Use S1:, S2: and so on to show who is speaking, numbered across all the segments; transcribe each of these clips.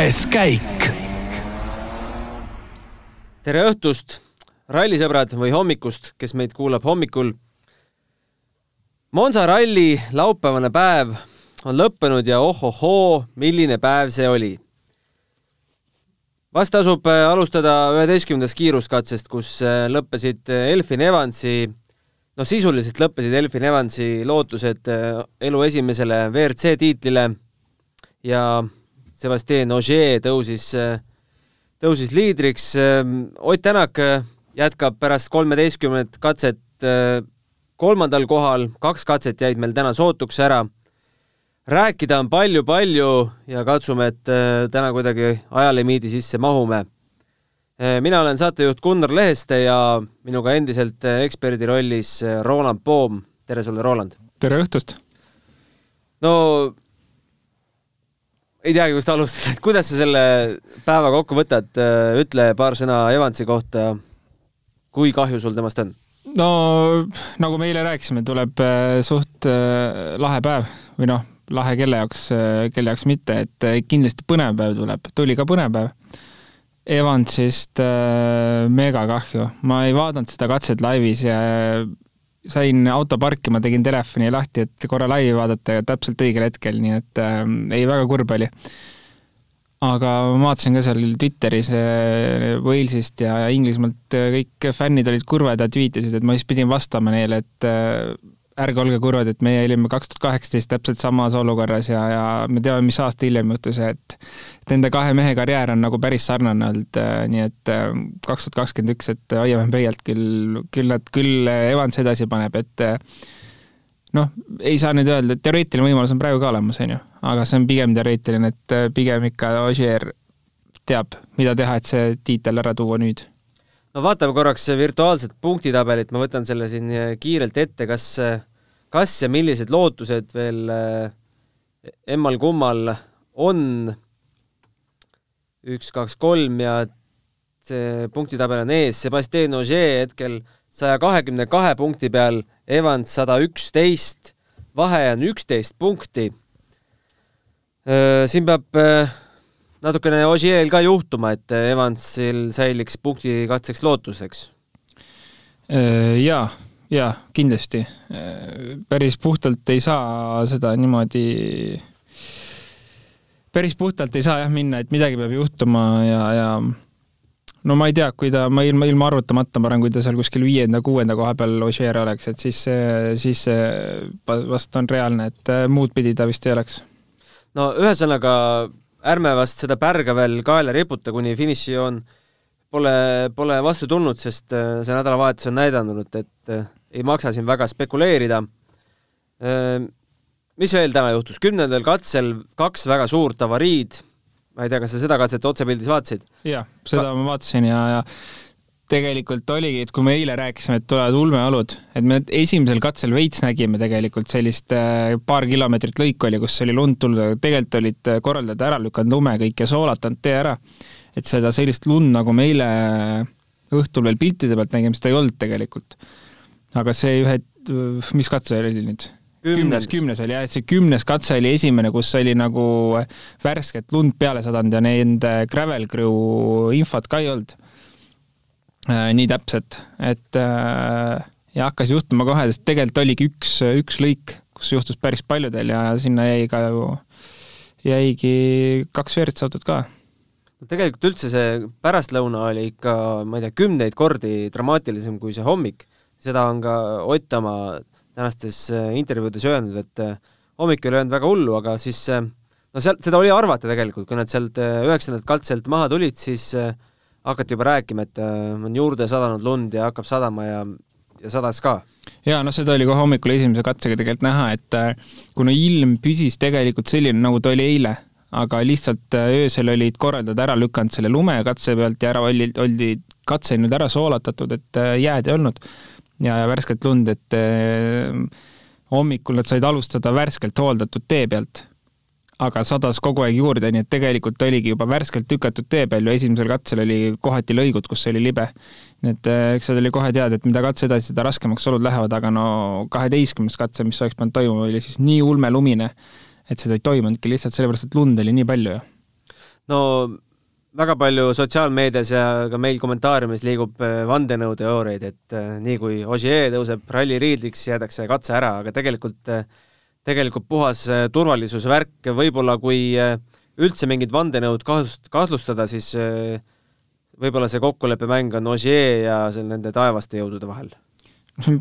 S1: kuues käik.
S2: tere õhtust, rallisõbrad või hommikust, kes meid kuulab hommikul. Monza ralli laupäevane päev on lõppenud ja ohohoo, milline päev see oli. vast tasub äh, alustada üheteistkümnendast kiiruskatsest, kus äh, lõppesid äh, Elfin Evansi, noh, sisuliselt lõppesid Elfin Evansi lootused elu esimesele WRC tiitlile ja Sebastian Ogier tõusis, tõusis liidriks. Ott Tänak jätkab pärast kolmeteistkümnet katset kolmandal kohal, kaks katset jäid meil täna sootuks ära rääkida on palju-palju ja katsume, et äh, täna kuidagi ajalimiidi sisse mahume. Äh, mina olen saatejuht Gunnar Leheste ja minuga endiselt äh, eksperdi rollis Roland Poom. tere sulle, Roland!
S3: tere õhtust!
S2: no ei teagi, kust alustada, et kuidas sa selle päeva kokku võtad, ütle paar sõna Evansi kohta. kui kahju sul temast on?
S3: no nagu me eile rääkisime, tuleb suht lahe päev või noh, lahe kelle jaoks, kelle jaoks mitte, et kindlasti põnev päev tuleb, tuli ka põnev päev. Evansist äh, mega kahju, ma ei vaadanud seda katset laivis ja sain auto parkima, tegin telefoni lahti, et korra laivi vaadata ja täpselt õigel hetkel, nii et äh, ei, väga kurb oli. aga ma vaatasin ka seal Twitteris äh, Walesist ja Inglismaalt kõik fännid olid kurvad ja tweetisid, et ma siis pidin vastama neile, et äh, ärge olge kurvad, et meie olime kaks tuhat kaheksateist täpselt samas olukorras ja, ja me teame, mis aasta hiljem juhtus, et et nende kahe mehe karjäär on nagu päris sarnane olnud, äh, nii et äh, kaks tuhat kakskümmend üks, et hoiame pöialt, küll, küll nad, küll Evans edasi paneb, et äh, noh, ei saa nüüd öelda, et teoreetiline võimalus on praegu ka olemas, on ju, aga see on pigem teoreetiline, et pigem ikka Ogier teab, mida teha, et see tiitel ära tuua nüüd.
S2: No vaatame korraks virtuaalset punktitabelit, ma võtan selle siin kiirelt ette, kas kas ja millised lootused veel äh, emmal-kummal on üks, kaks, kolm ja see punktitabel on ees, Sebastian Ogier hetkel saja kahekümne kahe punkti peal, Evans sada üksteist, vahe on üksteist punkti. Siin peab natukene Ogier'l ka juhtuma, et Evansil säiliks punkti katseks lootuseks.
S3: jaa jaa, kindlasti. päris puhtalt ei saa seda niimoodi, päris puhtalt ei saa jah minna, et midagi peab juhtuma ja, ja no ma ei tea, kui ta, ma ilma, ilma arvutamata, ma arvan, kui ta seal kuskil viienda-kuuenda koha peal Ogier oleks, et siis siis vast on reaalne, et muud pidi ta vist ei oleks.
S2: no ühesõnaga, ärme vast seda pärga veel kaela riputa, kuni finišijoon pole, pole vastu tulnud, sest see nädalavahetus on näidanud, et ei maksa siin väga spekuleerida. Ehm, mis veel täna juhtus, kümnendal katsel kaks väga suurt avariid, ma ei tea, kas sa seda katset otsepildis vaatasid?
S3: jah, seda ma vaatasin ja, ja tegelikult oligi, et kui me eile rääkisime, et tulevad ulmeolud, et me esimesel katsel veits nägime tegelikult sellist äh, paar kilomeetrit lõiku oli, kus oli lund tulnud, aga tegelikult olid korraldajad ära lükanud lume kõik ja soolatanud tee ära. et seda sellist lund, nagu me eile õhtul veel piltide pealt nägime, seda ei olnud tegelikult aga see ühe, mis katse oli nüüd? kümnes, kümnes. oli jah, et see kümnes katse oli esimene, kus oli nagu värsket lund peale sadanud ja nende gravel crew infot ka ei olnud. Äh, nii täpset, et äh, ja hakkas juhtuma kohe, sest tegelikult oligi üks, üks lõik, kus juhtus päris paljudel ja sinna jäi ka ju, jäigi kaks WRC autot ka.
S2: No tegelikult üldse see pärastlõuna oli ikka, ma ei tea, kümneid kordi dramaatilisem kui see hommik seda on ka Ott oma tänastes äh, intervjuudes öelnud, et äh, hommik ei löönud väga hullu, aga siis äh, no sealt, seda oli arvata tegelikult, kui nad sealt üheksandalt katselt maha tulid, siis hakati juba rääkima, et on juurde sadanud lund ja hakkab sadama ja, ja sadas ka.
S3: jaa, noh, seda oli kohe hommikul esimese katsega tegelikult näha, et kuna ilm püsis tegelikult selline, nagu ta oli eile, aga lihtsalt öösel olid korraldajad ära lükanud selle lumekatse pealt ja ära oldi, oldi katse nüüd ära soolatatud, et jääd ei olnud ja, ja värsket lund, et eh, hommikul nad said alustada värskelt hooldatud tee pealt. aga sadas kogu aeg juurde, nii et tegelikult oligi juba värskelt tükatud tee peal ju esimesel katsel oli kohati lõigud, kus oli libe. nii et eh, eks seal oli kohe teada, et mida katse edasi, seda raskemaks olud lähevad, aga no kaheteistkümnes katse, mis oleks pidanud toimuma, oli siis nii ulmelumine, et seda ei toimunudki lihtsalt sellepärast, et lund oli nii palju ju
S2: no väga palju sotsiaalmeedias ja ka meil kommentaariumis liigub äh, vandenõuteooriaid, et äh, nii kui Ogier tõuseb ralliriidliks, jäädakse katse ära, aga tegelikult, äh, tegelikult puhas turvalisuse värk, võib-olla kui üldse mingit vandenõud kahtlust, kahtlustada, siis võib-olla see kokkuleppemäng on Ogier ja seal nende taevaste jõudude vahel.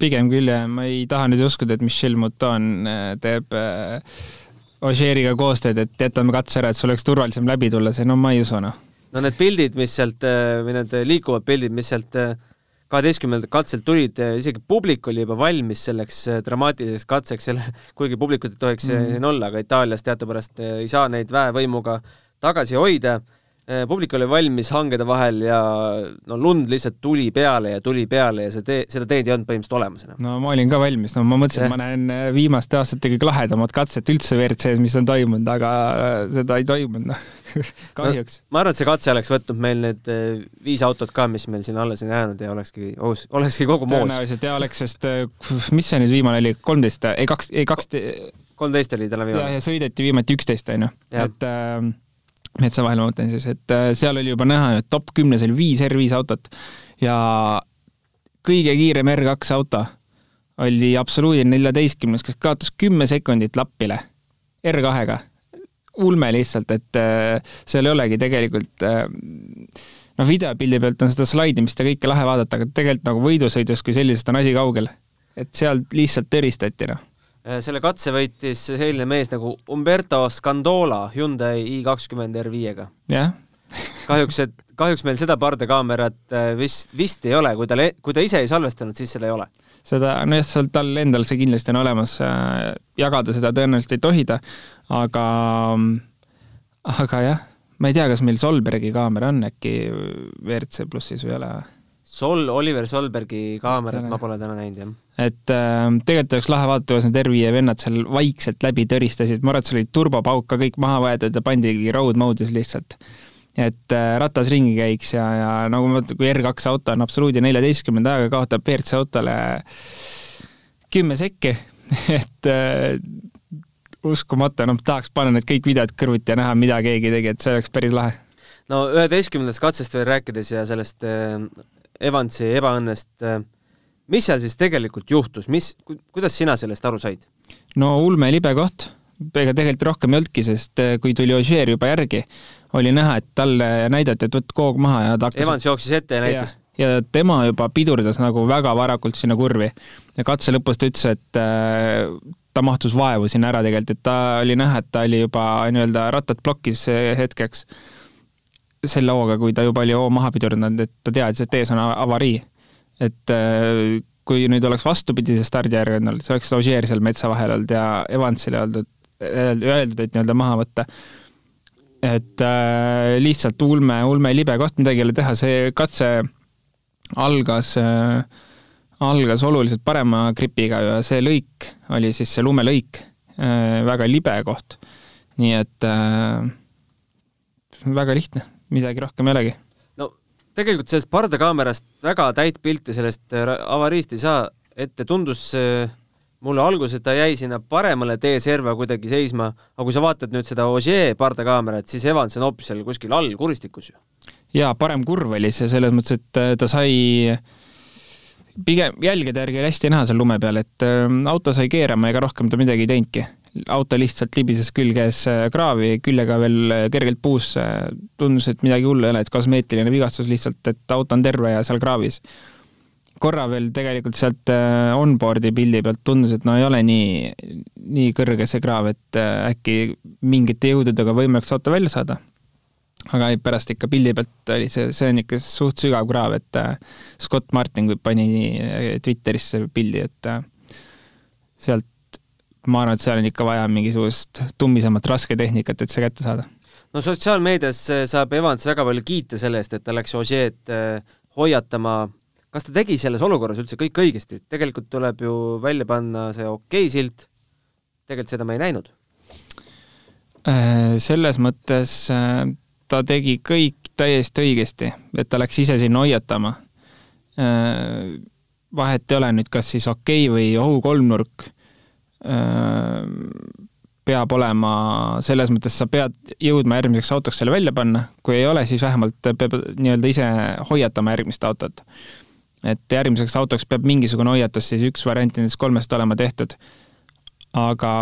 S3: Pigem küll jah, ma ei taha nüüd uskuda, et Michel Mouton teeb Ogieriga koostööd, et jätame katse ära, et sul oleks turvalisem läbi tulla, see no ma ei usu noh
S2: no need pildid, mis sealt äh, või need liikuvad pildid, mis sealt äh, kaheteistkümnendalt katselt tulid, äh, isegi publik oli juba valmis selleks dramaatiliseks katseks, selle, kuigi publikut ei tohiks mm. siin olla, aga Itaalias teadupärast ei saa neid väevõimuga tagasi hoida publik oli valmis hangede vahel ja no lund lihtsalt tuli peale ja tuli peale ja see tee, seda teed ei olnud põhimõtteliselt olemas enam.
S3: no ma olin ka valmis, no ma mõtlesin, et ma näen äh, viimaste aastate kõige lahedamat katset üldse WRC-s, mis on toimunud, aga äh, seda ei toimunud, noh kahjuks
S2: no,. ma arvan, et see katse oleks võtnud meil need viis autot ka, mis meil siin alles on jäänud ja olekski, olekski kogu moos.
S3: tõenäoliselt jaa oleks, sest mis see nüüd viimane oli, kolmteist, ei kaks, ei kaks
S2: kolmteist oli täna viimane.
S3: ja, ja sõideti viimati üksteist, on ju, et äh, Metsa vahel ma mõtlen siis, et äh, seal oli juba näha, et top kümnes oli viis R5 autot ja kõige kiirem R2 auto oli absoluudil neljateistkümnes, kes kaotas kümme sekundit lappile R2-ga. ulme lihtsalt, et äh, seal ei olegi tegelikult äh, noh, videopildi pealt on seda slaidimist ja kõike lahe vaadata, aga tegelikult nagu võidusõidus kui sellisest on asi kaugel. et sealt lihtsalt tõristati, noh
S2: selle katse võitis selline mees nagu Umberto Scandola Hyundai i kakskümmend R5-ga.
S3: jah.
S2: kahjuks, et kahjuks meil seda pardakaamerat äh, vist, vist ei ole, kui ta, kui ta ise ei salvestanud, siis seda ei ole.
S3: seda, nojah, seal tal endal see kindlasti on olemas, äh, jagada seda tõenäoliselt ei tohi ta, aga, aga jah, ma ei tea, kas meil Solbergi kaamera on äkki WRC plussis või ei ole või?
S2: Sol, Oliver Solbergi kaamerat ma pole täna näinud, jah.
S3: Et äh, tegelikult oleks lahe vaadata, kuidas need Ervi ja vennad seal vaikselt läbi tõristasid, ma arvan, et seal oli turbopauk ka kõik maha võetud ja pandigi road mode'is lihtsalt. et äh, ratas ringi käiks ja, ja nagu ma kui R2 auto on absoluudi neljateistkümnenda ajaga, kaotab WRC autole kümme sekki et äh, uskumatu, noh, tahaks panna need kõik videod kõrvuti ja näha, mida keegi tegi, et see oleks päris lahe.
S2: no üheteistkümnendast katsest veel rääkides ja sellest äh, Evansi ebaõnnest. Äh, mis seal siis tegelikult juhtus, mis, kuidas sina sellest aru said?
S3: no ulme libe koht, ega tegelikult rohkem ei olnudki, sest äh, kui tuli Ogier juba järgi, oli näha, et talle näidati, et võtt koog maha ja ta
S2: hakkas Evans jooksis ette ja näitas?
S3: ja tema juba pidurdas nagu väga varakult sinna kurvi ja katse lõpus ta ütles, et äh, ta mahtus vaevu sinna ära tegelikult, et ta oli näha, et ta oli juba nii-öelda rattad plokis hetkeks selle hooga, kui ta juba oli hoo maha pidurdanud, et ta teadis, et ees on avarii. Et äh, kui nüüd oleks vastupidise stardijärg olnud, siis oleks Ogier seal metsa vahel olnud ja Evansile öeldud, öeldud, et nii-öelda maha võtta. et äh, lihtsalt ulme, ulme libe koht, midagi ei ole teha, see katse algas äh,, algas oluliselt parema gripiga ja see lõik oli siis see lumelõik äh,, väga libe koht. nii et äh, väga lihtne midagi rohkem ei olegi.
S2: Tegelikult sellest pardakaamerast väga täit pilti sellest äh, avariist ei saa ette, tundus äh, mulle alguses, ta jäi sinna paremale teeserva kuidagi seisma, aga kui sa vaatad nüüd seda Ogier pardakaamerat, siis Evans on hoopis seal kuskil all kuristikus ju.
S3: jaa, parem kurv oli see selles mõttes, et äh, ta sai pigem jälgede järgi oli hästi näha seal lume peal, et auto sai keerama, ega rohkem ta midagi ei teinudki auto lihtsalt libises külges äh, kraavi, küljega veel äh, kergelt puusse. tundus, et midagi hullu ei ole, et kosmeetiline vigastus lihtsalt, et auto on terve ja seal kraavis. korra veel tegelikult sealt äh, onboard'i pildi pealt tundus, et no ei ole nii, nii kõrge see kraav, et äkki mingite jõududega võimalik see auto välja saada. aga ei, pärast ikka pildi pealt oli see, see on ikka suht sügav kraav, et Scott Martin pani Twitterisse pildi, et sealt ma arvan, et seal on ikka vaja mingisugust tummisemat rasketehnikat, et see kätte saada.
S2: no sotsiaalmeedias eh, saab Evans väga palju kiita selle eest, et ta läks Ožeed eh, hoiatama. kas ta tegi selles olukorras üldse kõik õigesti? tegelikult tuleb ju välja panna see okei okay silt. tegelikult seda me ei näinud.
S3: Äh, selles mõttes äh, ta tegi kõik täiesti õigesti, et ta läks ise sinna hoiatama. Äh, vahet ei ole nüüd, kas siis okei okay või ohukolmnurk peab olema, selles mõttes sa pead jõudma järgmiseks autoks selle välja panna, kui ei ole, siis vähemalt peab nii-öelda ise hoiatama järgmist autot. et järgmiseks autoks peab mingisugune hoiatus siis üks variant nendest kolmest olema tehtud. aga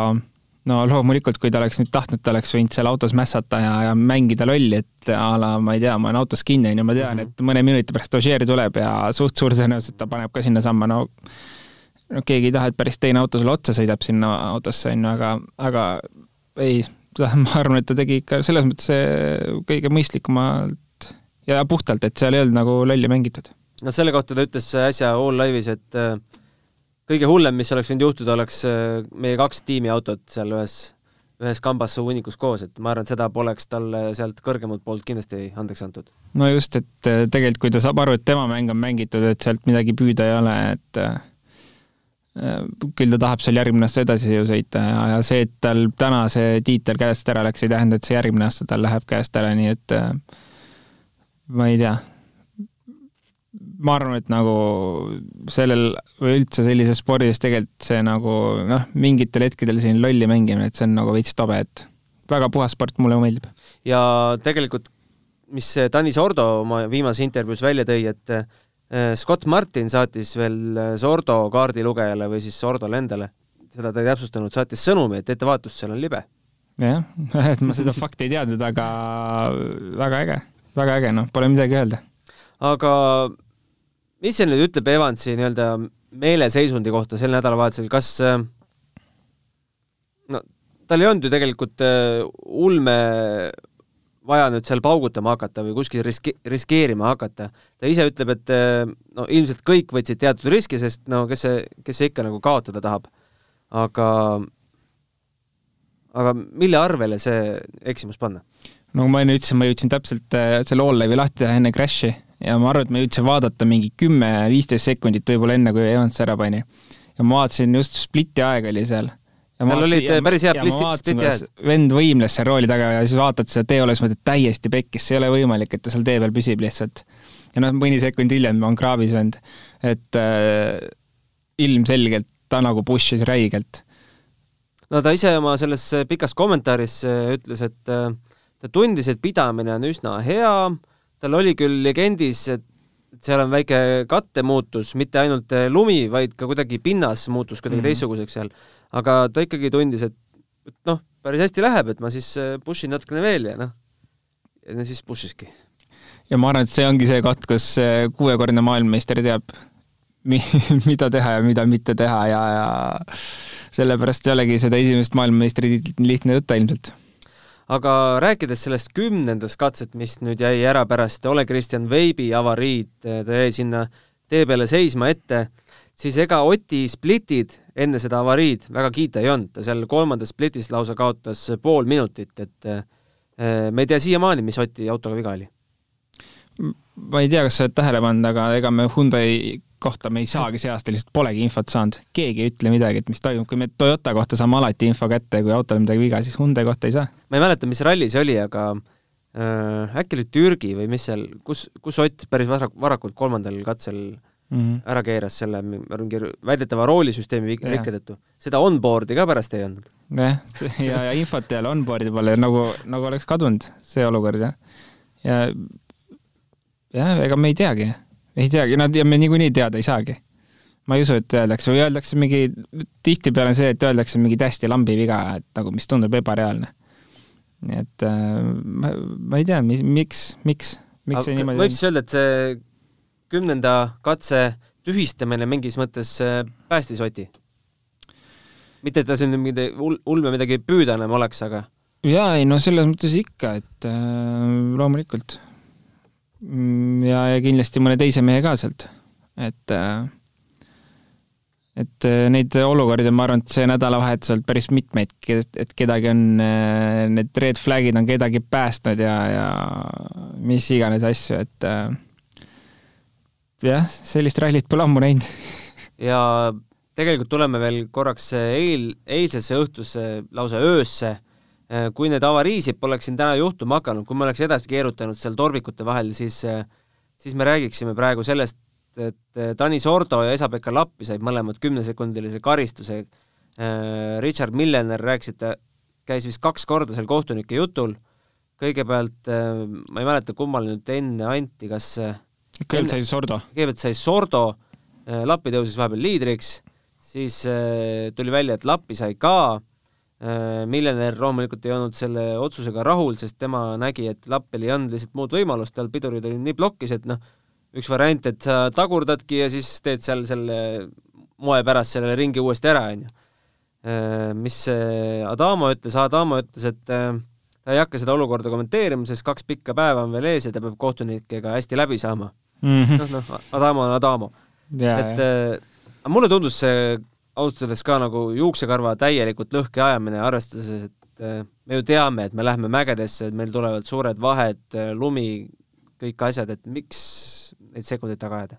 S3: no loomulikult, kui ta oleks nüüd tahtnud, ta oleks võinud seal autos mässata ja, ja mängida lolli, et a la ma ei tea, ma olen autos kinni, on ju, ma tean et mõne minuti pärast Ožeeri tuleb ja suht suur tõenäosus, et ta paneb ka sinnasamma, no no keegi ei taha, et päris teine auto sulle otsa sõidab sinna autosse, on ju, aga, aga ei, ma arvan, et ta tegi ikka selles mõttes kõige mõistlikumalt ja puhtalt, et seal ei olnud nagu lolli mängitud.
S2: no selle kohta ta ütles äsja All Live'is, et äh, kõige hullem, mis oleks võinud juhtuda, oleks äh, meie kaks tiimiautot seal ühes, ühes kambas hunnikus koos, et ma arvan, et seda poleks talle sealt kõrgemalt poolt kindlasti andeks antud.
S3: no just, et tegelikult kui ta saab aru, et tema mäng on mängitud, et sealt midagi püüda ei ole, et küll ta tahab seal järgmine aasta edasi ju sõita ja, ja see, et tal täna see tiitel käest ära läks, ei tähenda, et see järgmine aasta tal läheb käest ära, nii et ma ei tea ma arvan, et nagu sellel või üldse sellises spordis tegelikult see nagu noh, mingitel hetkedel selline lolli mängimine, et see on nagu veits tobe, et väga puhas sport, mulle meeldib.
S2: ja tegelikult, mis Tanis Ordo oma viimases intervjuus välja tõi, et Scott Martin saatis veel Sordo kaardilugejale või siis Sordole endale, seda ta ei täpsustanud, saatis sõnumi, et ettevaatus, seal on libe.
S3: jah, et ma seda fakti ei teadnud, aga väga äge, väga äge, noh, pole midagi öelda.
S2: aga mis see nüüd ütleb Evansi nii-öelda meeleseisundi kohta sel nädalavahetusel, kas äh, no tal ei olnud ju tegelikult äh, ulme vaja nüüd seal paugutama hakata või kuskil riske-, riskeerima hakata. ta ise ütleb, et äh, no ilmselt kõik võtsid teatud riski, sest no kes see, kes see ikka nagu kaotada tahab. aga, aga mille arvele see eksimus panna?
S3: no ma enne ütlesin, ma jõudsin täpselt selle all live'i lahti teha enne crash'i ja ma arvan, et ma jõudsin vaadata mingi kümme-viisteist sekundit võib-olla enne, kui Evans ära pani. ja ma vaatasin just spliti aeg oli seal.
S2: Tal olid ja, päris head
S3: spliti ajad. vend võimles seal rooli taga ja siis vaatad seda teeoles, mõtled täiesti pekkis, see ei ole võimalik, et ta seal tee peal püsib lihtsalt. ja noh, mõni sekund hiljem on kraavis vend. et äh, ilmselgelt ta nagu push'is räigelt.
S2: no ta ise oma selles pikas kommentaaris äh, ütles, et äh, ta tundis, et pidamine on üsna hea tal oli küll legendis, et seal on väike kattemuutus, mitte ainult lumi, vaid ka kuidagi pinnas muutus kuidagi mm -hmm. teistsuguseks seal. Aga ta ikkagi tundis, et, et noh, päris hästi läheb, et ma siis eh, push in natukene veel ja noh, ja siis push iski.
S3: ja ma arvan, et see ongi see koht, kus eh, kuuekordne maailmameister teab, mida teha ja mida mitte teha ja, ja sellepärast ei olegi seda esimest maailmameistritiitlit lihtne võtta ilmselt
S2: aga rääkides sellest kümnendast katset, mis nüüd jäi ära pärast Ole Kristjan Veibi avariid, ta jäi sinna tee peale seisma ette, siis ega Oti splitid enne seda avariid väga kiita ei olnud, ta seal kolmandas splitis lausa kaotas pool minutit, et eh, me ei tea siiamaani, mis Oti autoga viga oli.
S3: ma ei tea, kas sa oled tähele pannud, aga ega me Hyundai kohta me ei saagi see aasta, lihtsalt polegi infot saanud. keegi ei ütle midagi, et mis toimub, kui me Toyota kohta saame alati info kätte, kui autol on midagi viga, siis Hyundai kohta ei saa.
S2: ma ei mäleta, mis ralli see oli, aga äh, äkki oli Türgi või mis seal, kus, kus Ott päris varak-, varakult kolmandal katsel mm -hmm. ära keeras selle mingi väidetava roolisüsteemi rikke tõttu. seda onboard'i ka pärast ei olnud.
S3: jah, ja, ja infot ole onboard'i peale, nagu, nagu oleks kadunud see olukord, jah. ja jah, ega me ei teagi ei teagi, nad ja me niikuinii teada ei saagi. ma ei usu, et öeldakse või öeldakse mingi, tihtipeale on see, et öeldakse mingi täiesti lambi viga, et nagu, mis tundub ebareaalne. nii et äh, ma, ma ei tea, mis, miks, miks, miks see niimoodi
S2: võib siis öelda, et see kümnenda katse tühistamine mingis mõttes äh, päästis Oti? mitte, et ta siin mingi ulme midagi püüda enam oleks, aga
S3: jaa, ei no selles mõttes ikka, et äh, loomulikult Mm, ja, ja kindlasti mõne teise mehe ka sealt, et äh, et äh, neid olukordi, ma arvan, et see nädalavahetusel päris mitmeid, et kedagi on, äh, need red flag'id on kedagi päästnud ja, ja mis iganes asju, et jah, sellist rallit pole ammu näinud.
S2: ja tegelikult tuleme veel korraks eil, eilsesse õhtusse, lausa öösse Äh, kui need avariisid poleks siin täna juhtuma hakanud, kui me oleks edasi keerutanud seal torvikute vahel, siis äh, siis me räägiksime praegu sellest, et äh, Tanis Ordo ja Esa-Pekka Lappi said mõlemad kümnesekundilise karistuse. Richard Millener rääkisite käis vist kaks korda seal kohtunike jutul, kõigepealt ma ei mäleta, kummal nüüd enne anti, kas
S3: kõigepealt sai Sordo.
S2: kõigepealt sai Sordo, Lappi tõusis vahepeal liidriks, siis tuli välja, et Lappi sai ka, miljonär loomulikult ei olnud selle otsusega rahul, sest tema nägi, et Lappil ei olnud lihtsalt muud võimalust, tal pidurid olid nii plokis, et noh, üks variant, et sa tagurdadki ja siis teed seal selle moe pärast selle ringi uuesti ära, on ju. Äh, mis Adamo ütles, Adamo ütles, et äh, ta ei hakka seda olukorda kommenteerima, sest kaks pikka päeva on veel ees ja ta peab kohtunikega hästi läbi saama mm -hmm.. noh, noh, Adamo on Adamo yeah,. et yeah. Äh, mulle tundus see ausalt öeldes ka nagu juuksekarva täielikult lõhki ajamine, arvestades, et me ju teame, et me lähme mägedesse, et meil tulevad suured vahed, lumi, kõik asjad, et miks neid sekundeid taga ajada?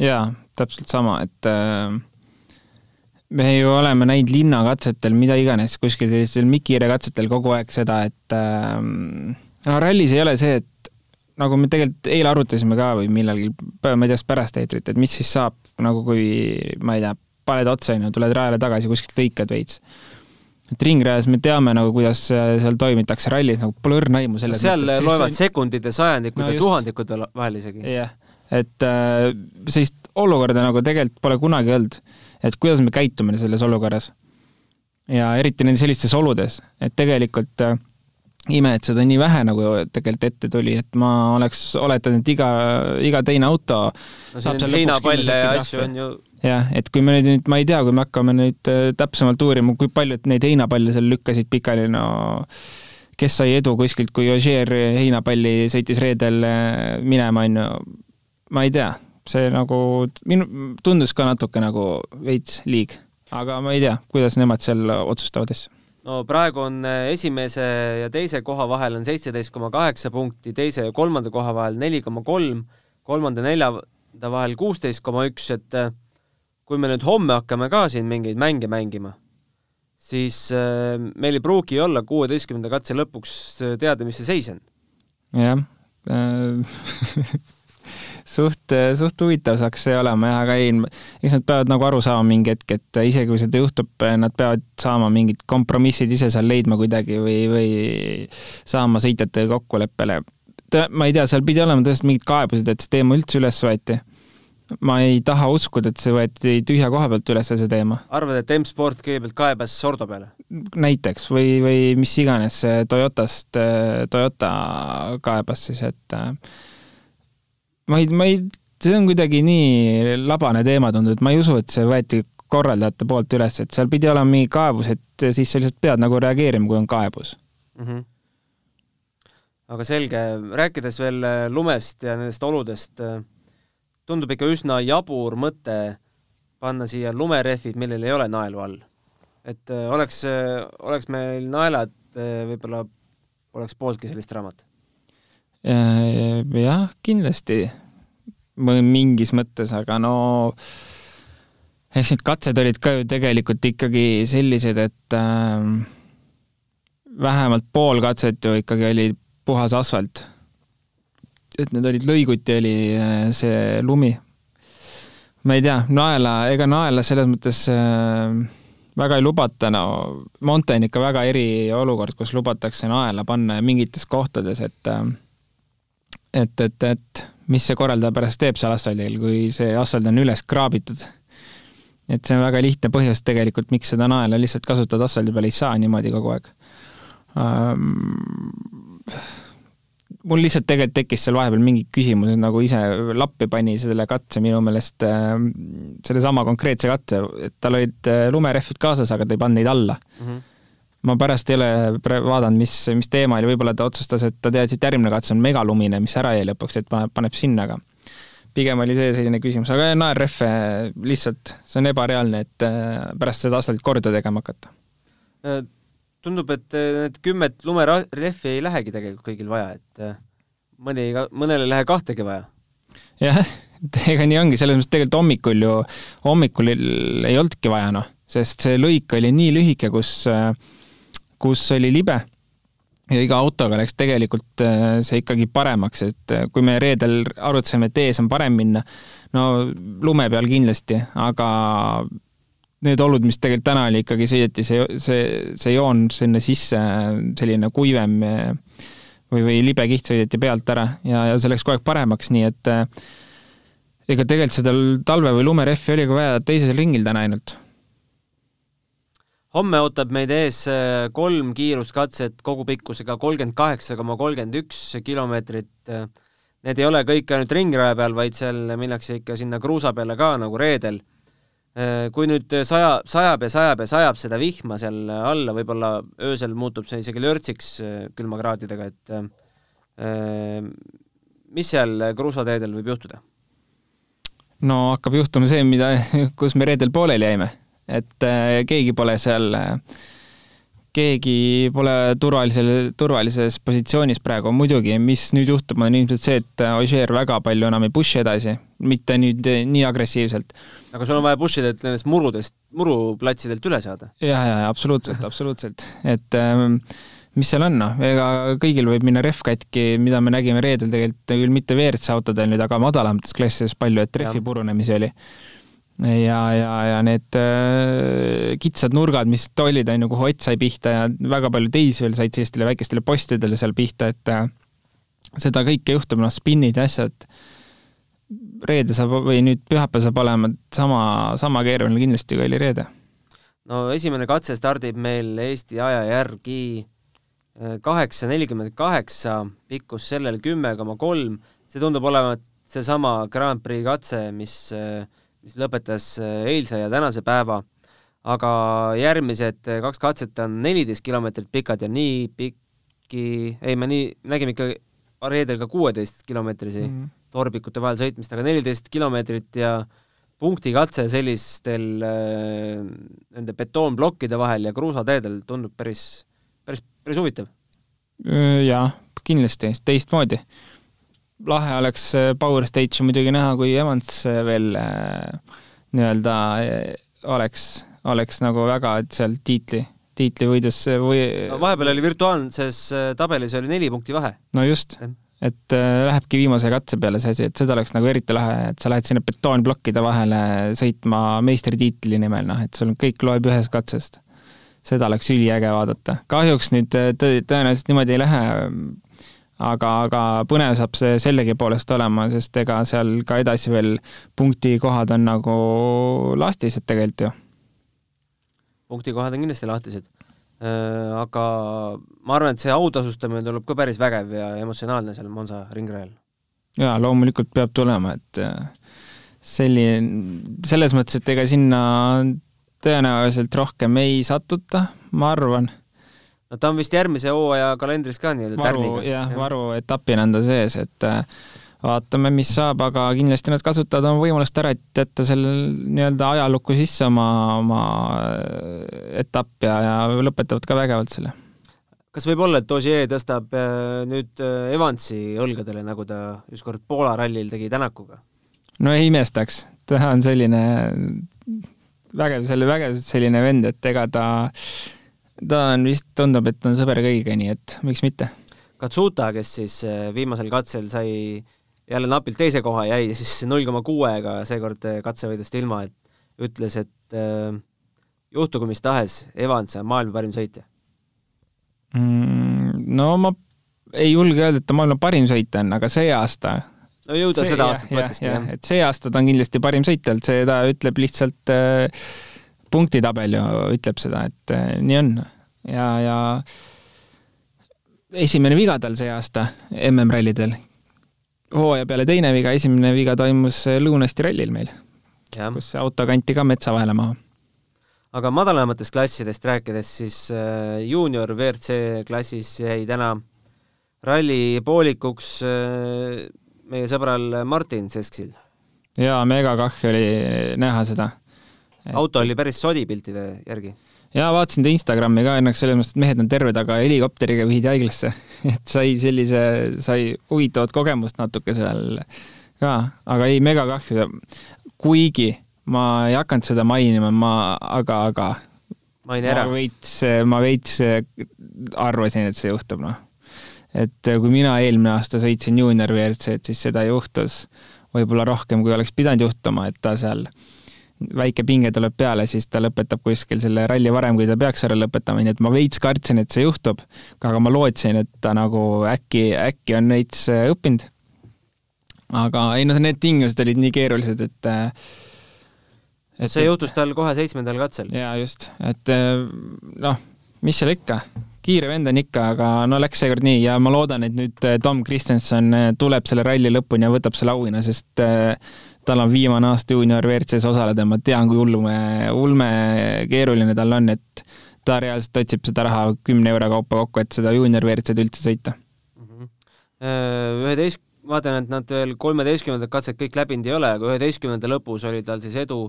S3: jaa, täpselt sama, et äh, me ju oleme näinud linnakatsetel, mida iganes, kuskil sellistel Mikire katsetel kogu aeg seda, et äh, no rallis ei ole see, et nagu me tegelikult eile arutasime ka või millalgi, ma ei tea, pärast eetrit, et mis siis saab nagu kui, ma ei tea, paned otsa, on ju, tuled rajale tagasi, kuskilt lõikad veits et ringrajas me teame nagu, kuidas seal toimitakse, rallis nagu pole õrna aimu selles
S2: no seal mõttes. loevad sekundid ja sajandikud no ja tuhandikud vahel isegi.
S3: jah, et äh, sellist olukorda nagu tegelikult pole kunagi olnud, et kuidas me käitume selles olukorras. ja eriti nendes sellistes oludes, et tegelikult äh, ime, et seda nii vähe nagu tegelikult ette tuli, et ma oleks oletanud, et iga, iga teine auto
S2: no saab seal heinapalle ja asju on ju
S3: jah, et kui me nüüd, ma ei tea, kui me hakkame nüüd äh, täpsemalt uurima, kui paljud neid heinapalle seal lükkasid pikali, no kes sai edu kuskilt, kui Ogier heinapalli sõitis reedel äh, minema, on ju, ma ei tea, see nagu minu, tundus ka natuke nagu veits liig, aga ma ei tea, kuidas nemad seal otsustavad asju
S2: no praegu on eh, esimese ja teise koha vahel on seitseteist koma kaheksa punkti, teise ja kolmanda koha vahel neli koma kolm, kolmanda ja neljanda vahel kuusteist koma üks, et eh, kui me nüüd homme hakkame ka siin mingeid mänge mängima, siis eh, meil ei pruugi olla kuueteistkümnenda katse lõpuks teada, mis see seis on.
S3: jah suht, suht huvitav saaks see olema jah, aga ei, eks nad peavad nagu aru saama mingi hetk, et isegi kui seda juhtub, nad peavad saama mingid kompromissid ise seal leidma kuidagi või, või saama sõitjatega kokkuleppele. ma ei tea, seal pidi olema tõesti mingid kaebused, et see teema üldse üles võeti ma ei taha uskuda, et see võeti tühja koha pealt üles, see teema.
S2: arvad, et M-Sport kõigepealt kaebas Sordo peale?
S3: näiteks või, või mis iganes Toyotast, Toyota kaebas siis, et ma ei, ma ei, see on kuidagi nii labane teema tundub, et ma ei usu, et see võeti korraldajate poolt üles, et seal pidi olema mingi kaebus, et siis sa lihtsalt pead nagu reageerima, kui on kaebus mm. -hmm.
S2: aga selge, rääkides veel äh, lumest ja nendest oludest, äh, tundub ikka üsna jabur mõte panna siia lumerehvid, millel ei ole naelu all. et äh, oleks, oleks meil naelad, võib-olla poleks pooltki sellist raamat
S3: Äh, jah, kindlasti mingis mõttes, aga no eks need katsed olid ka ju tegelikult ikkagi sellised, et äh, vähemalt pool katset ju ikkagi oli puhas asfalt. et need olid lõiguti, oli äh, see lumi. ma ei tea, naela, ega naela selles mõttes äh, väga ei lubata, no Monte on ikka väga eriolukord, kus lubatakse naela panna mingites kohtades, et äh, et, et, et mis see korraldaja pärast teeb seal asfaldil, kui see asfalt on üles kraabitud. et see on väga lihtne põhjus tegelikult, miks seda naela lihtsalt kasutada asfaldi peal ei saa niimoodi kogu aeg um, mul lihtsalt tegelikult tekkis seal vahepeal mingid küsimused, nagu ise lappi pani selle katse minu meelest sellesama konkreetse katse, et tal olid lumerehvid kaasas, aga ta ei pannud neid alla mm. -hmm ma pärast ei ole vaadanud, mis, mis teema oli, võib-olla ta otsustas, et ta teadis, et järgmine katse on megalumine, mis ära jäi lõpuks, et paneb, paneb sinna, aga pigem oli see selline küsimus, aga naerrehve lihtsalt, see on ebareaalne, et äh, pärast seda asfaltit korda tegema hakata.
S2: Äh, tundub, et äh, need kümmet lumerehvi ei lähegi tegelikult kõigil vaja, et mõni, mõnel ei lähe kahtegi vaja.
S3: jah, ega nii ongi, selles mõttes tegelikult hommikul ju, hommikul ei olnudki vaja, noh, sest see lõik oli nii lühike, kus äh, kus oli libe ja iga autoga läks tegelikult äh, see ikkagi paremaks, et äh, kui me reedel arutasime, et ees on parem minna, no lume peal kindlasti, aga need olud, mis tegelikult täna oli, ikkagi sõideti see, see, see joon sinna sisse, selline kuivem või, või libe kiht sõideti pealt ära ja, ja see läks kogu aeg paremaks, nii et äh, ega tegelikult seda talve- või lumerehvi oli ka vaja teisel ringil täna ainult.
S2: Homme ootab meid ees äh, kolm kiiruskatset kogupikkusega kolmkümmend kaheksa koma kolmkümmend üks kilomeetrit. Need ei ole kõik ainult ringraja peal, vaid seal minnakse ikka sinna kruusa peale ka nagu reedel Äh, kui nüüd saja, sajab ja sajab ja sajab seda vihma seal alla, võib-olla öösel muutub see isegi lörtsiks äh, külmakraadidega, et äh, mis seal kruusateedel võib juhtuda?
S3: no hakkab juhtuma see, mida, kus me reedel pooleli jäime, et keegi pole seal, keegi pole turvalisel, turvalises positsioonis praegu, muidugi, mis nüüd juhtub, on ilmselt see, et Ožeer väga palju enam ei push'i edasi, mitte nüüd nii agressiivselt
S2: aga sul on vaja bushidelt nendest murudest, muruplatsidelt üle saada.
S3: ja, ja absoluutselt, absoluutselt, et ähm, mis seal on, noh, ega kõigil võib minna rehv katki, mida me nägime reedel tegelikult küll mitte WRC autodel nüüd, aga madalamates klassides palju, et rehvi purunemisi oli. Ja, ja, ja need äh, kitsad nurgad, mis olid, on ju, kuhu Ott sai pihta ja väga palju teisi veel said sellistele väikestele postidele seal pihta, et äh, seda kõike juhtub, noh, spinnid ja asjad reede saab või nüüd pühapäev saab olema sama, sama keeruline kindlasti, kui oli reede.
S2: no esimene katse stardib meil Eesti aja järgi äh, kaheksa nelikümmend kaheksa, pikkus sellel kümme koma kolm, see tundub olevat seesama Grand Prix katse, mis, äh, mis lõpetas äh, eilse ja tänase päeva, aga järgmised kaks katset on neliteist kilomeetrit pikad ja nii pikki, ei, me nii, nägime ikka reedel ka kuueteist kilomeetrisi mm -hmm torbikute vahel sõitmist, aga neliteist kilomeetrit ja punktikatse sellistel äh, nende betoonplokkide vahel ja kruusateedel tundub päris, päris, päris huvitav.
S3: jaa, kindlasti, teistmoodi. Lahe oleks äh, Power Stage'i muidugi näha, kui Evans äh, veel äh, nii-öelda oleks, oleks nagu väga seal tiitli, tiitlivõidus või
S2: no, vahepeal oli virtuaalses tabelis oli neli punkti vahe.
S3: no just, et äh, lähebki viimase katse peale see asi, et seda oleks nagu eriti lahe, et sa lähed sinna betoonplokkide vahele sõitma meistritiitli nimel, noh, et sul kõik loeb ühest katsest. seda oleks üliäge vaadata. kahjuks nüüd tõenäoliselt niimoodi ei lähe, aga, aga põnev saab see sellegipoolest olema, sest ega seal ka edasi veel punktikohad on nagu lahtised tegelikult ju.
S2: punktikohad on kindlasti lahtised Äh, aga ma arvan, et see autasustamine tuleb ka päris vägev ja emotsionaalne seal Monza ringrajal.
S3: jaa, loomulikult peab tulema, et äh, selline, selles mõttes, et ega sinna tõenäoliselt rohkem ei satuta, ma arvan.
S2: No ta on vist järgmise hooaja kalendris ka nii-öelda
S3: tärniga. jah, varuetapina on ta sees, et äh, vaatame, mis saab, aga kindlasti nad kasutavad oma võimalust ära, et jätta selle nii-öelda ajalukku sisse oma, oma äh, etapp ja, ja lõpetavad ka vägevalt selle.
S2: kas võib olla, et Ogier tõstab äh, nüüd Evansi õlgadele, nagu ta ükskord Poola rallil tegi Tänakuga?
S3: no ei imestaks, ta on selline vägev, selle vägev selline vend, et ega ta, ta on vist, tundub, et on sõber kõigiga, nii et miks mitte
S2: Katsuta, kes siis viimasel katsel sai jälle napilt teise koha jäi siis null koma kuuega seekord äh, katsevõidust ilma, et ütles, et äh, juhtugu mis tahes, Evans on maailma parim sõitja
S3: mm,. no ma ei julge öelda, et ta maailma parim sõitja on, aga see aasta
S2: no ju ta seda aastat mõtleski, jah.
S3: et see aasta ta on kindlasti parim sõitja, et seda ütleb lihtsalt äh, punktitabel ju ütleb seda, et äh, nii on. Ja, ja esimene viga tal see aasta MM-rallidel hooaja peale teine viga, esimene viga toimus Lõuna-Eesti rallil meil, kus auto kanti ka metsa vahele maha.
S2: aga madalamatest klassidest rääkides, siis äh, juunior WRC klassis jäi täna ralli poolikuks äh, meie sõbral Martin Sesksil.
S3: jaa, megakahju oli näha seda
S2: auto oli päris sodi piltide järgi
S3: ja vaatasin ta Instagrami ka õnneks selles mõttes, et mehed on terved, aga helikopteriga viidi haiglasse et sai sellise, sai huvitavat kogemust natuke seal ka, aga ei, megakahju. kuigi ma ei hakanud seda mainima, ma, aga, aga
S2: maini ära.
S3: ma veits, ma veits arvasin, et see juhtub, noh. et kui mina eelmine aasta sõitsin juunior WRC-d, siis seda juhtus võib-olla rohkem, kui oleks pidanud juhtuma, et ta seal väike pinge tuleb peale, siis ta lõpetab kuskil selle ralli varem, kui ta peaks ära lõpetama, nii et ma veits kartsin, et see juhtub, aga ma lootsin, et ta nagu äkki, äkki on veits äh, õppinud. aga ei no need tingimused olid nii keerulised, et äh,
S2: et see juhtus tal kohe seitsmendal katsel.
S3: jaa, just, et äh, noh, mis seal ikka, kiire vend on ikka, aga no läks seekord nii ja ma loodan, et nüüd Tom Kristjanson tuleb selle ralli lõpuni ja võtab selle auhinna, sest tal on viimane aasta juunior WRC-s osaleda ma tean, kui ulme, ulme keeruline tal on, et ta reaalselt otsib seda raha kümne euro kaupa kokku, et seda juunior WRC-d üldse sõita.
S2: Mhm. üheteist, vaatan, et nad veel kolmeteistkümnendat katset kõik läbinud ei ole, aga üheteistkümnenda lõpus oli tal siis edu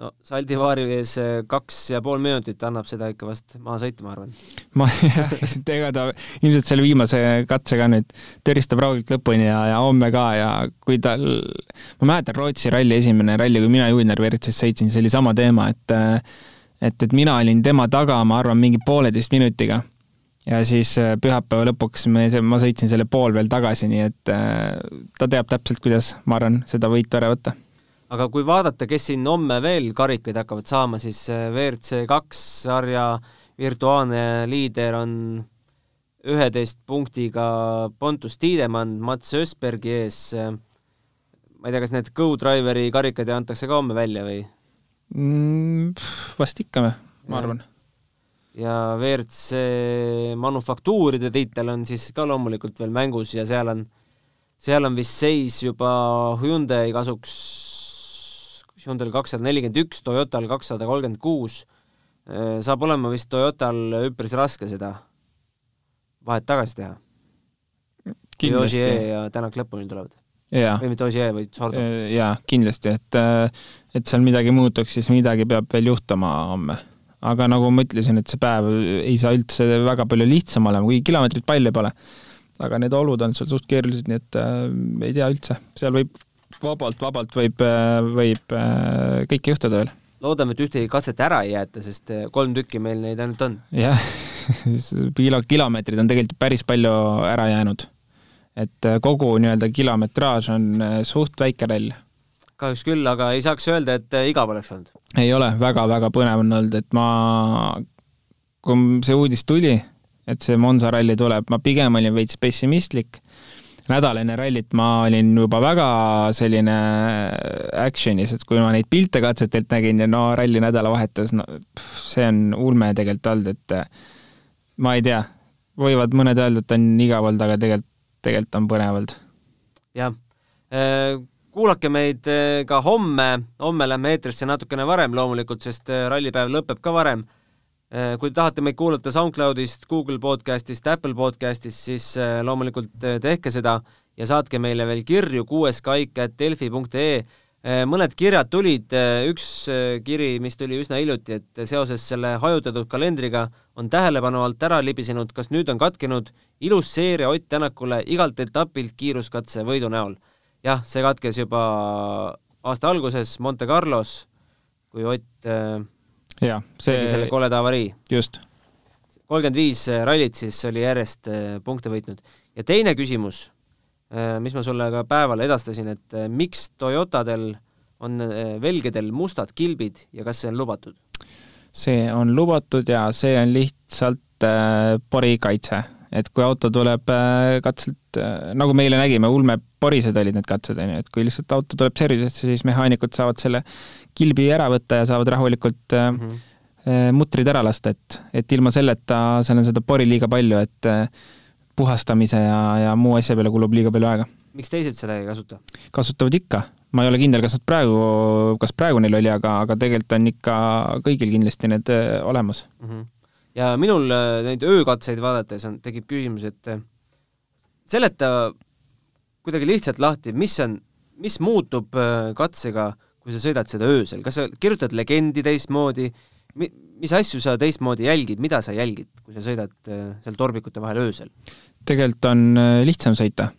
S2: no Saldivaari ees eh, kaks ja pool minutit annab seda ikka vast maha sõita, ma arvan.
S3: ma jah, ega ta ilmselt selle viimase katsega nüüd tõristab raugilt lõpuni ja, ja homme ka ja kui tal, ma mäletan Rootsi ralli esimene ralli, kui mina juunior WRC-s sõitsin, see oli sama teema, et et, et mina olin tema taga, ma arvan, mingi pooleteist minutiga. ja siis eh, pühapäeva lõpuks me, ma sõitsin selle pool veel tagasi, nii et ta teab täpselt, kuidas, ma arvan, seda võitu ära võtta
S2: aga kui vaadata, kes siin homme veel karikaid hakkavad saama, siis äh, WRC kaks sarja virtuaalne liider on üheteist punktiga Pontus Tiidemann Mats Ösbergi ees. ma ei tea, kas need Go-Driveri karikad antakse ka homme välja või
S3: mm,? vast ikka ma arvan.
S2: ja WRC manufaktuuride tiitel on siis ka loomulikult veel mängus ja seal on, seal on vist seis juba Hyundai kasuks Hyundai'l kakssada nelikümmend üks, Toyotal kakssada kolmkümmend kuus, äh, saab olema vist Toyotal üpris raske seda vahet tagasi teha. Ogier ja Tänak lõpuni tulevad. või mitte Ogier, vaid Sordo.
S3: Äh, jaa, kindlasti, et äh, et seal midagi muutuks, siis midagi peab veel juhtuma homme. aga nagu ma ütlesin, et see päev ei saa üldse väga palju lihtsam olema, kuigi kilomeetrit palju pole. aga need olud on seal suht keerulised, nii et äh, ei tea üldse, seal võib vabalt, vabalt võib, võib äh, kõike juhtuda veel.
S2: loodame, et ühtegi katset ära ei jäeta, sest äh, kolm tükki meil neid ainult on.
S3: jah kilo, kilomeetrid on tegelikult päris palju ära jäänud. et äh, kogu nii-öelda kilometraaž on suht väike rall.
S2: kahjuks küll, aga ei saaks öelda, et igav oleks olnud.
S3: ei ole väga,, väga-väga põnev on olnud, et ma, kui see uudis tuli, et see Monza ralli tuleb, ma pigem olin veits pessimistlik nädal enne rallit ma olin juba väga selline action'is, et kui ma neid pilte katsetelt nägin ja no ralli nädalavahetus, no see on ulme tegelikult olnud, et ma ei tea, võivad mõned öelda, et on igav olnud, aga tegelikult, tegelikult on põnev olnud.
S2: jah, äh, kuulake meid äh, ka homme, homme lähme eetrisse natukene varem loomulikult, sest äh, rallipäev lõpeb ka varem. Äh, kui te tahate meid kuulata SoundCloudist, Google podcastist, Apple podcastist, siis äh, loomulikult äh, tehke seda ja saatke meile veel kirju kuueskaik.delfi.ee. mõned kirjad tulid, üks kiri, mis tuli üsna hiljuti, et seoses selle hajutatud kalendriga on tähelepanu alt ära libisenud, kas nüüd on katkenud ilus seeria Ott Tänakule igalt etapilt kiiruskatse võidu näol. jah, see katkes juba aasta alguses Monte Carlos, kui Ott
S3: jaa, see
S2: tegi selle koleda avarii.
S3: just.
S2: kolmkümmend viis äh, rallit siis oli järjest äh, punkte võitnud. ja teine küsimus, äh, mis ma sulle ka päeval edastasin, et miks Toyotadel on velgedel mustad kilbid ja kas see on lubatud?
S3: see on lubatud ja see on lihtsalt äh, porikaitse, et kui auto tuleb äh, katselt äh,, nagu me eile nägime, ulmeporised olid need katsed, on ju, et kui lihtsalt auto tuleb servicesse, siis mehaanikud saavad selle kilbi ära võtta ja saavad rahulikult mm -hmm. mutrid ära lasta, et, et ilma selleta seal on seda pori liiga palju, et äh, puhastamise ja, ja muu asja peale kulub liiga palju aega.
S2: miks teised seda ei kasuta?
S3: kasutavad ikka, ma ei ole kindel, kas nad praegu, kas praegu neil oli, aga, aga tegelikult on ikka kõigil kindlasti need olemas
S2: mm. -hmm. ja minul neid öökatseid vaadates on, tekib küsimus, et seleta kuidagi lihtsalt lahti, mis on, mis muutub katsega äh, kui sa sõidad seda öösel, kas sa kirjutad legendi teistmoodi, mis asju sa teistmoodi jälgid, mida sa jälgid, kui sa sõidad äh, seal torbikute vahel öösel?
S3: tegelikult on äh, lihtsam sõita.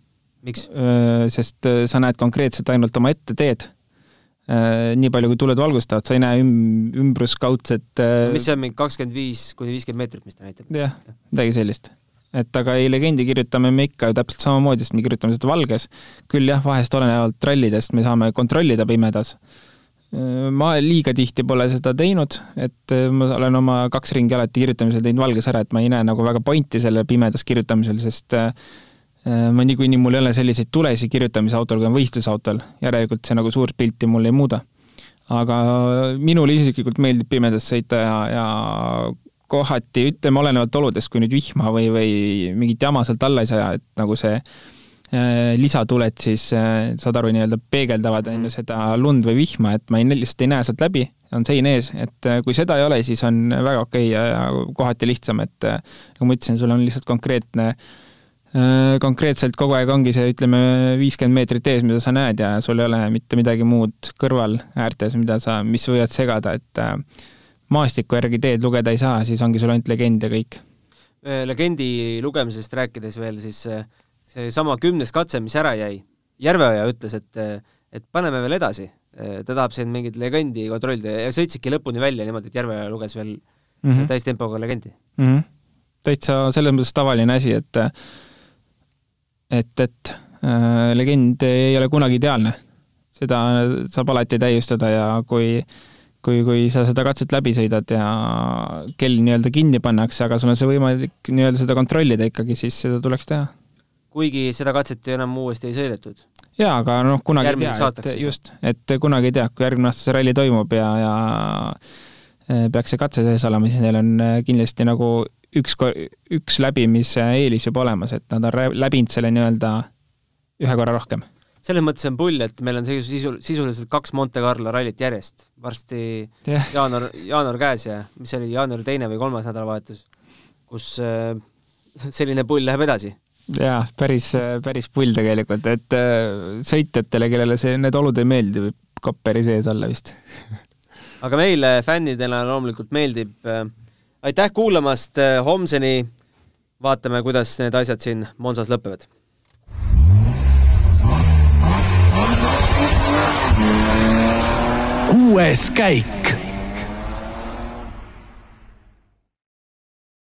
S2: miks?
S3: Sest sa näed konkreetselt ainult oma ette teed. nii palju, kui tuled valgustavad, sa ei näe üm-, ümbruskaudset
S2: mis see on, mingi kakskümmend viis kuni viiskümmend meetrit, mis ta näitab?
S3: jah, midagi sellist et aga ei, legendi kirjutame me ikka ju täpselt samamoodi, sest me kirjutame seda valges. küll jah, vahest olenevalt rallidest me saame kontrollida pimedas. ma liiga tihti pole seda teinud, et ma olen oma kaks ringi alati kirjutamisel teinud valges ära, et ma ei näe nagu väga pointi selle pimedas kirjutamisel, sest ma niikuinii, mul ei ole selliseid tulesid kirjutamisautol, kui on võistlusautol, järelikult see nagu suurt pilti mul ei muuda. aga minule isiklikult meeldib pimedas sõita ja, ja kohati, ütleme, olenevalt oludest, kui nüüd vihma või, või mingit jama sealt alla ei saa, et nagu see Äh, lisatuled siis, äh, saad aru, nii-öelda peegeldavad, on ju, mhm. seda lund või vihma, et ma ei, lihtsalt ei näe sealt läbi, on sein ees, et äh, kui seda ei ole, siis on väga okei okay ja kohati lihtsam, et nagu ma ütlesin, sul on lihtsalt konkreetne konkreetselt kogu aeg ongi see, ütleme, viiskümmend meetrit ees, mida sa näed ja sul ei ole mitte midagi muud kõrval äärtes, mida sa, mis võivad segada, et maastiku järgi teed lugeda ei saa, siis ongi sul ainult legend ja kõik.
S2: legendi lugemisest rääkides veel, siis seesama kümnes katse, mis ära jäi, Järveoja ütles, et, et paneme veel edasi, ta tahab siin mingit legendi kontrollida ja sõitsidki lõpuni välja niimoodi, et Järveoja luges veel mm -hmm. täistempoga legendi
S3: mm. -hmm. täitsa selles mõttes tavaline asi, et et, et äh, legend ei ole kunagi ideaalne. seda saab alati täiustada ja kui kui, kui sa seda katset läbi sõidad ja kell nii-öelda kinni pannakse, aga sul on see võimalik nii-öelda seda kontrollida ikkagi, siis seda tuleks teha
S2: kuigi seda katset ju enam uuesti ei sõidetud.
S3: jaa, aga noh, kunagi ei tea, et just, et kunagi ei tea, kui järgmine aasta see ralli toimub ja, ja e, peaks see katse sees olema, siis neil on e, kindlasti nagu üks, üks läbimise eelis juba olemas, et nad on läbinud selle nii-öelda ühe korra rohkem.
S2: Selles mõttes on pull, et meil on sisu, sisuliselt kaks Monte Carlo rallit järjest, varsti yeah. jaanuar, jaanuar käes ja mis see oli, jaanuari teine või kolmas nädalavahetus, kus äh, selline pull läheb edasi
S3: jaa, päris, päris pull tegelikult, et äh, sõitjatele, kellele see, need olud ei meeldi, võib kopperi sees olla vist
S2: aga meile fännidena loomulikult meeldib. Äh, aitäh kuulamast, äh, homseni vaatame, kuidas need asjad siin Monsas lõpevad. Escape.